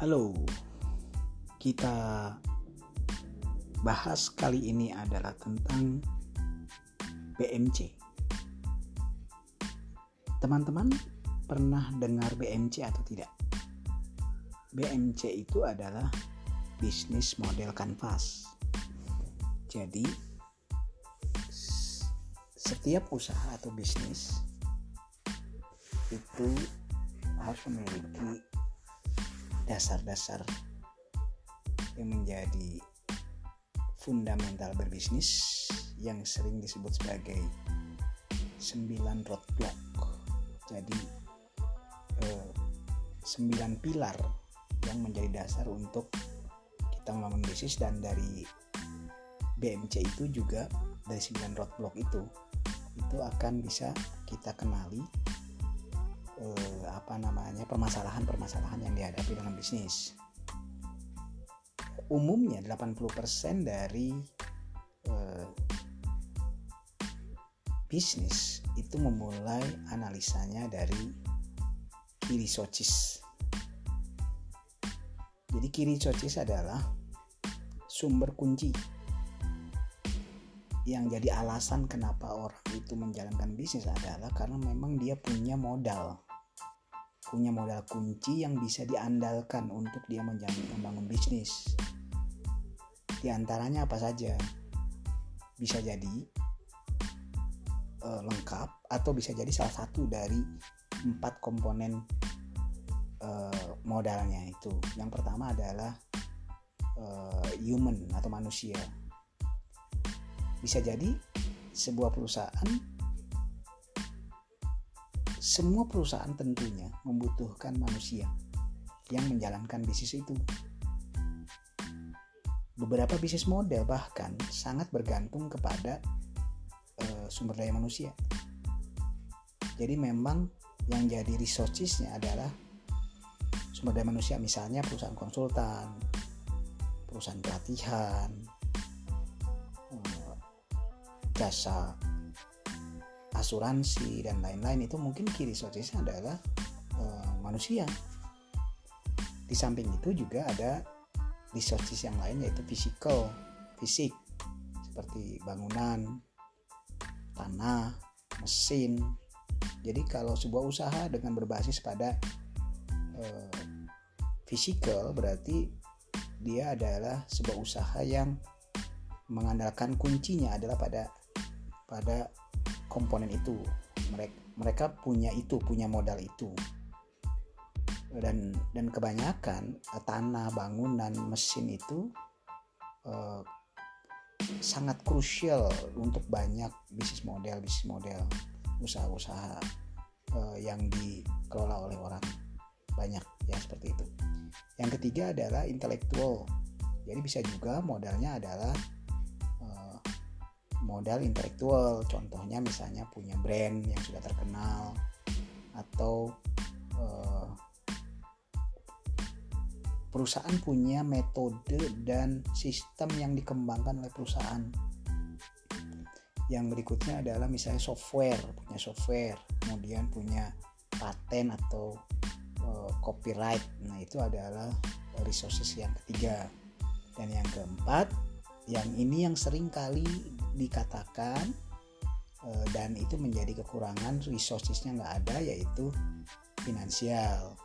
Halo, kita bahas kali ini adalah tentang BMC. Teman-teman pernah dengar BMC atau tidak? BMC itu adalah bisnis model kanvas. Jadi setiap usaha atau bisnis itu harus memiliki dasar-dasar yang menjadi fundamental berbisnis yang sering disebut sebagai sembilan roadblock. Jadi eh, pilar yang menjadi dasar untuk kita membangun bisnis dan dari BMC itu juga dari sembilan roadblock itu itu akan bisa kita kenali eh, apa namanya permasalahan-permasalahan yang dihadapi dengan bisnis. Umumnya 80% dari eh, bisnis itu memulai analisanya dari kiri socis. Jadi kiri socis adalah sumber kunci yang jadi alasan kenapa orang itu menjalankan bisnis adalah karena memang dia punya modal punya modal kunci yang bisa diandalkan untuk dia membangun bisnis. Di antaranya apa saja? Bisa jadi uh, lengkap atau bisa jadi salah satu dari empat komponen uh, modalnya itu. Yang pertama adalah uh, human atau manusia. Bisa jadi sebuah perusahaan semua perusahaan tentunya membutuhkan manusia yang menjalankan bisnis itu. Beberapa bisnis model bahkan sangat bergantung kepada uh, sumber daya manusia. Jadi memang yang jadi resourcesnya adalah sumber daya manusia, misalnya perusahaan konsultan, perusahaan pelatihan, uh, jasa asuransi dan lain-lain itu mungkin kiri sosisnya adalah uh, manusia. Di samping itu juga ada resources yang lain yaitu physical, fisik seperti bangunan, tanah, mesin. Jadi kalau sebuah usaha dengan berbasis pada uh, physical berarti dia adalah sebuah usaha yang mengandalkan kuncinya adalah pada pada komponen itu. Mereka mereka punya itu punya modal itu. Dan dan kebanyakan eh, tanah bangunan mesin itu uh, sangat krusial untuk banyak bisnis model bisnis model usaha-usaha uh, yang dikelola oleh orang banyak ya seperti itu. Yang ketiga adalah intelektual. Jadi bisa juga modalnya adalah modal intelektual. Contohnya misalnya punya brand yang sudah terkenal atau uh, perusahaan punya metode dan sistem yang dikembangkan oleh perusahaan. Yang berikutnya adalah misalnya software punya software kemudian punya paten atau uh, copyright. Nah itu adalah resources yang ketiga. Dan yang keempat yang ini yang sering kali dikatakan uh, dan itu menjadi kekurangan resourcesnya nggak ada yaitu finansial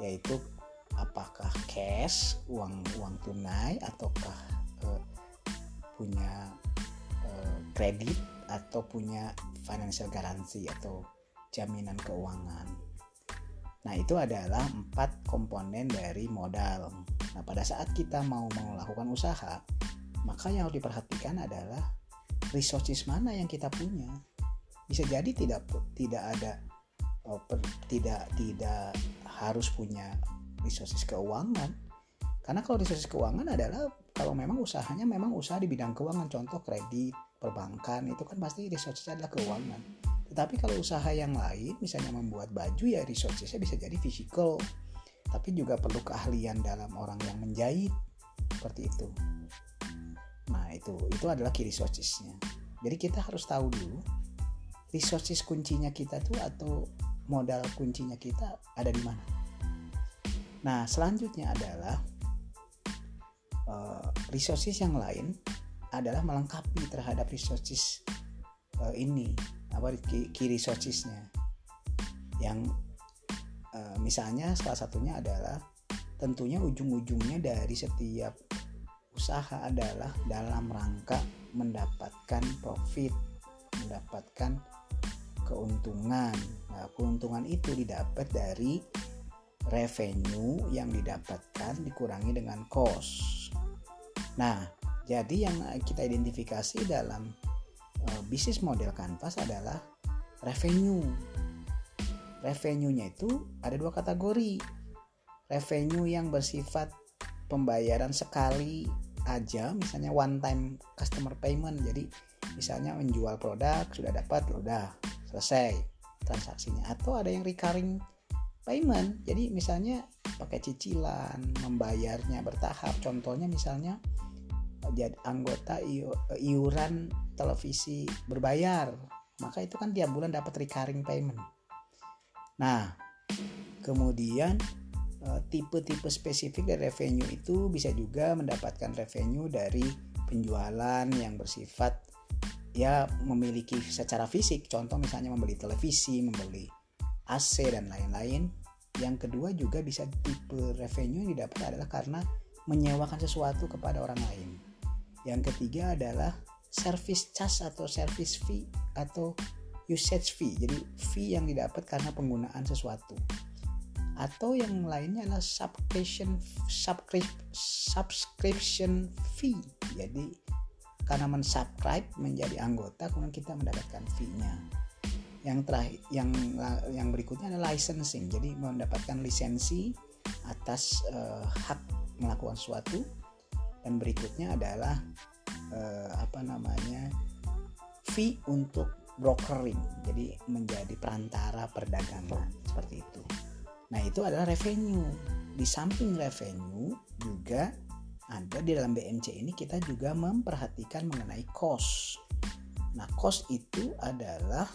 yaitu apakah cash uang uang tunai ataukah uh, punya uh, kredit atau punya financial garansi atau jaminan keuangan. Nah, itu adalah empat komponen dari modal. Nah, pada saat kita mau melakukan usaha, maka yang harus diperhatikan adalah resources mana yang kita punya. Bisa jadi tidak tidak ada oh, tidak tidak harus punya resources keuangan. Karena kalau resources keuangan adalah kalau memang usahanya memang usaha di bidang keuangan. Contoh kredit perbankan itu kan pasti resources adalah keuangan. Tetapi kalau usaha yang lain misalnya membuat baju ya resourcesnya bisa jadi physical. Tapi juga perlu keahlian dalam orang yang menjahit. Seperti itu Nah itu itu adalah key resourcesnya. Jadi kita harus tahu dulu resources kuncinya kita tuh atau modal kuncinya kita ada di mana. Nah, selanjutnya adalah uh, resources yang lain adalah melengkapi terhadap resources uh, ini apa key resourcesnya yang uh, misalnya salah satunya adalah tentunya ujung-ujungnya dari setiap usaha adalah dalam rangka mendapatkan profit mendapatkan keuntungan. Nah keuntungan itu didapat dari revenue yang didapatkan dikurangi dengan cost. Nah jadi yang kita identifikasi dalam uh, bisnis model kanvas adalah revenue. Revenue-nya itu ada dua kategori. Revenue yang bersifat pembayaran sekali aja misalnya one time customer payment. Jadi misalnya menjual produk sudah dapat udah selesai transaksinya. Atau ada yang recurring payment. Jadi misalnya pakai cicilan membayarnya bertahap. Contohnya misalnya jadi anggota iuran televisi berbayar. Maka itu kan tiap bulan dapat recurring payment. Nah kemudian Eh, tipe-tipe spesifik dari revenue itu bisa juga mendapatkan revenue dari penjualan yang bersifat ya memiliki secara fisik. Contoh misalnya membeli televisi membeli AC dan lain-lain. Yang kedua juga bisa tipe revenue yang didapat adalah karena menyewakan sesuatu kepada orang lain. Yang ketiga adalah service charge atau service fee atau usage fee. Jadi fee yang didapat karena penggunaan sesuatu atau yang lainnya adalah subscription subscription fee. Jadi karena mensubscribe menjadi anggota kemudian kita mendapatkan fee-nya. Yang terakhir yang yang berikutnya adalah licensing. Jadi mendapatkan lisensi atas uh, hak melakukan sesuatu dan berikutnya adalah uh, apa namanya fee untuk brokering. Jadi menjadi perantara perdagangan. Seperti itu Nah, itu adalah revenue. Di samping revenue juga ada di dalam BMC ini kita juga memperhatikan mengenai cost. Nah, cost itu adalah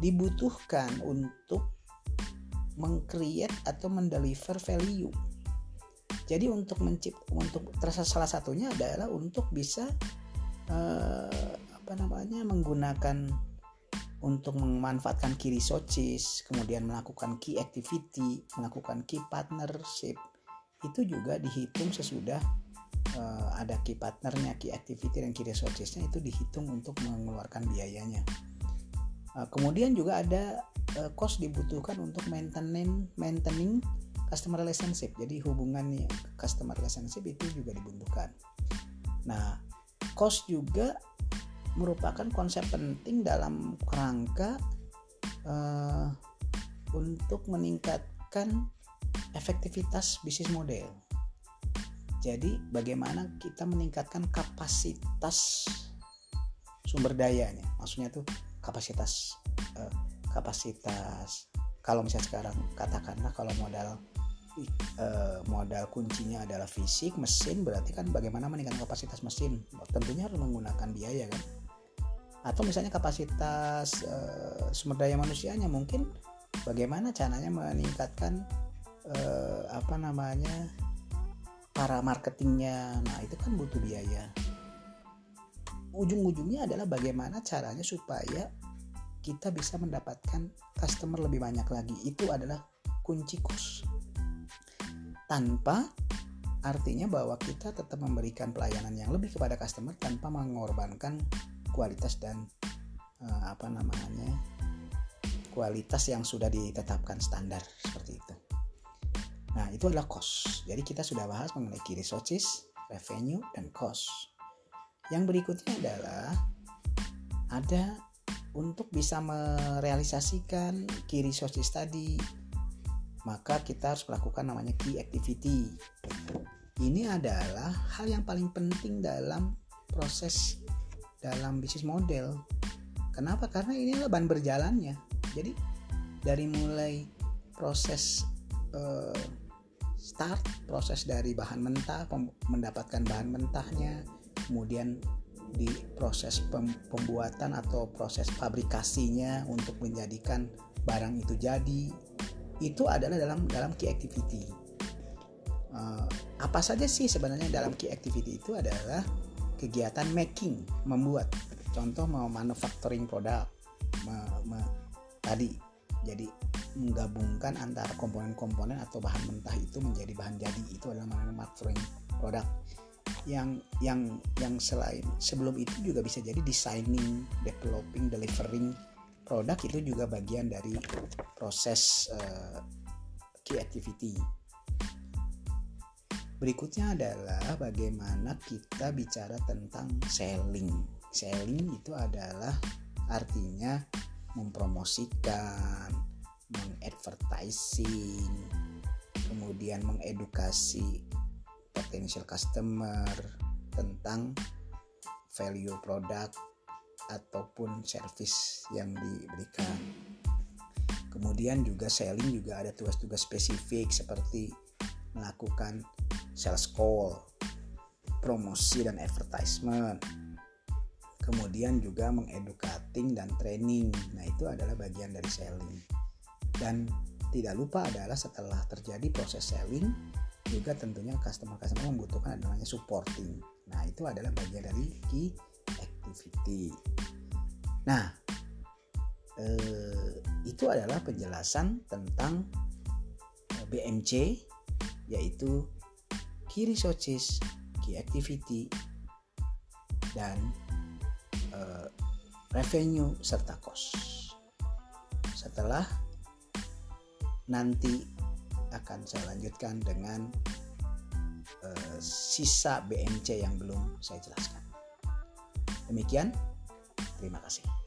dibutuhkan untuk mengcreate atau mendeliver value. Jadi untuk mencipt untuk terasa salah satunya adalah untuk bisa uh, apa namanya menggunakan untuk memanfaatkan key resources, kemudian melakukan key activity, melakukan key partnership, itu juga dihitung sesudah uh, ada key partnernya, key activity dan key resourcesnya itu dihitung untuk mengeluarkan biayanya. Uh, kemudian juga ada uh, cost dibutuhkan untuk maintaining, maintaining customer relationship. Jadi hubungannya customer relationship itu juga dibutuhkan. Nah, cost juga merupakan konsep penting dalam kerangka uh, untuk meningkatkan efektivitas bisnis model. Jadi, bagaimana kita meningkatkan kapasitas sumber dayanya? Maksudnya tuh kapasitas uh, kapasitas kalau misalnya sekarang katakanlah kalau modal uh, modal kuncinya adalah fisik mesin berarti kan bagaimana meningkatkan kapasitas mesin tentunya harus menggunakan biaya kan atau misalnya kapasitas uh, sumber daya manusianya mungkin bagaimana caranya meningkatkan uh, apa namanya para marketingnya. Nah itu kan butuh biaya. Ujung-ujungnya adalah bagaimana caranya supaya kita bisa mendapatkan customer lebih banyak lagi. Itu adalah kunci kos. Tanpa artinya bahwa kita tetap memberikan pelayanan yang lebih kepada customer tanpa mengorbankan kualitas dan uh, apa namanya kualitas yang sudah ditetapkan standar seperti itu. Nah itu adalah cost. Jadi kita sudah bahas mengenai key resources, revenue, dan cost. Yang berikutnya adalah ada untuk bisa merealisasikan key resources tadi maka kita harus melakukan namanya key activity. Ini adalah hal yang paling penting dalam proses dalam bisnis model. Kenapa? Karena ini adalah bahan berjalannya. Jadi dari mulai proses uh, start, proses dari bahan mentah, mendapatkan bahan mentahnya, kemudian di proses pembuatan atau proses fabrikasinya untuk menjadikan barang itu jadi, itu adalah dalam dalam key activity. uh, apa saja sih sebenarnya dalam key activity itu adalah kegiatan making membuat. Contoh mau manufacturing produk me, me, tadi. Jadi menggabungkan antara komponen-komponen atau bahan mentah itu menjadi bahan jadi. Itu adalah manufacturing produk. Yang yang yang selain sebelum itu juga bisa jadi designing, developing, delivering produk. Itu juga bagian dari proses uh, key activity. Berikutnya adalah bagaimana kita bicara tentang selling. Selling itu adalah artinya mempromosikan, mengadvertising, kemudian mengedukasi potential customer tentang value produk ataupun service yang diberikan. Kemudian juga selling juga ada tugas-tugas spesifik seperti melakukan sales call, promosi dan advertisement. Kemudian juga mengedukating dan training. Nah, itu adalah bagian dari selling. Dan tidak lupa adalah setelah terjadi proses selling, juga tentunya customer-customer membutuhkan ada namanya supporting. Nah, itu adalah bagian dari key activity. Nah, eh, itu adalah penjelasan tentang eh, BMC yaitu key resources, key activity dan eh, revenue serta cost. Setelah nanti akan saya lanjutkan dengan uh, sisa BMC yang belum saya jelaskan. Demikian, terima kasih.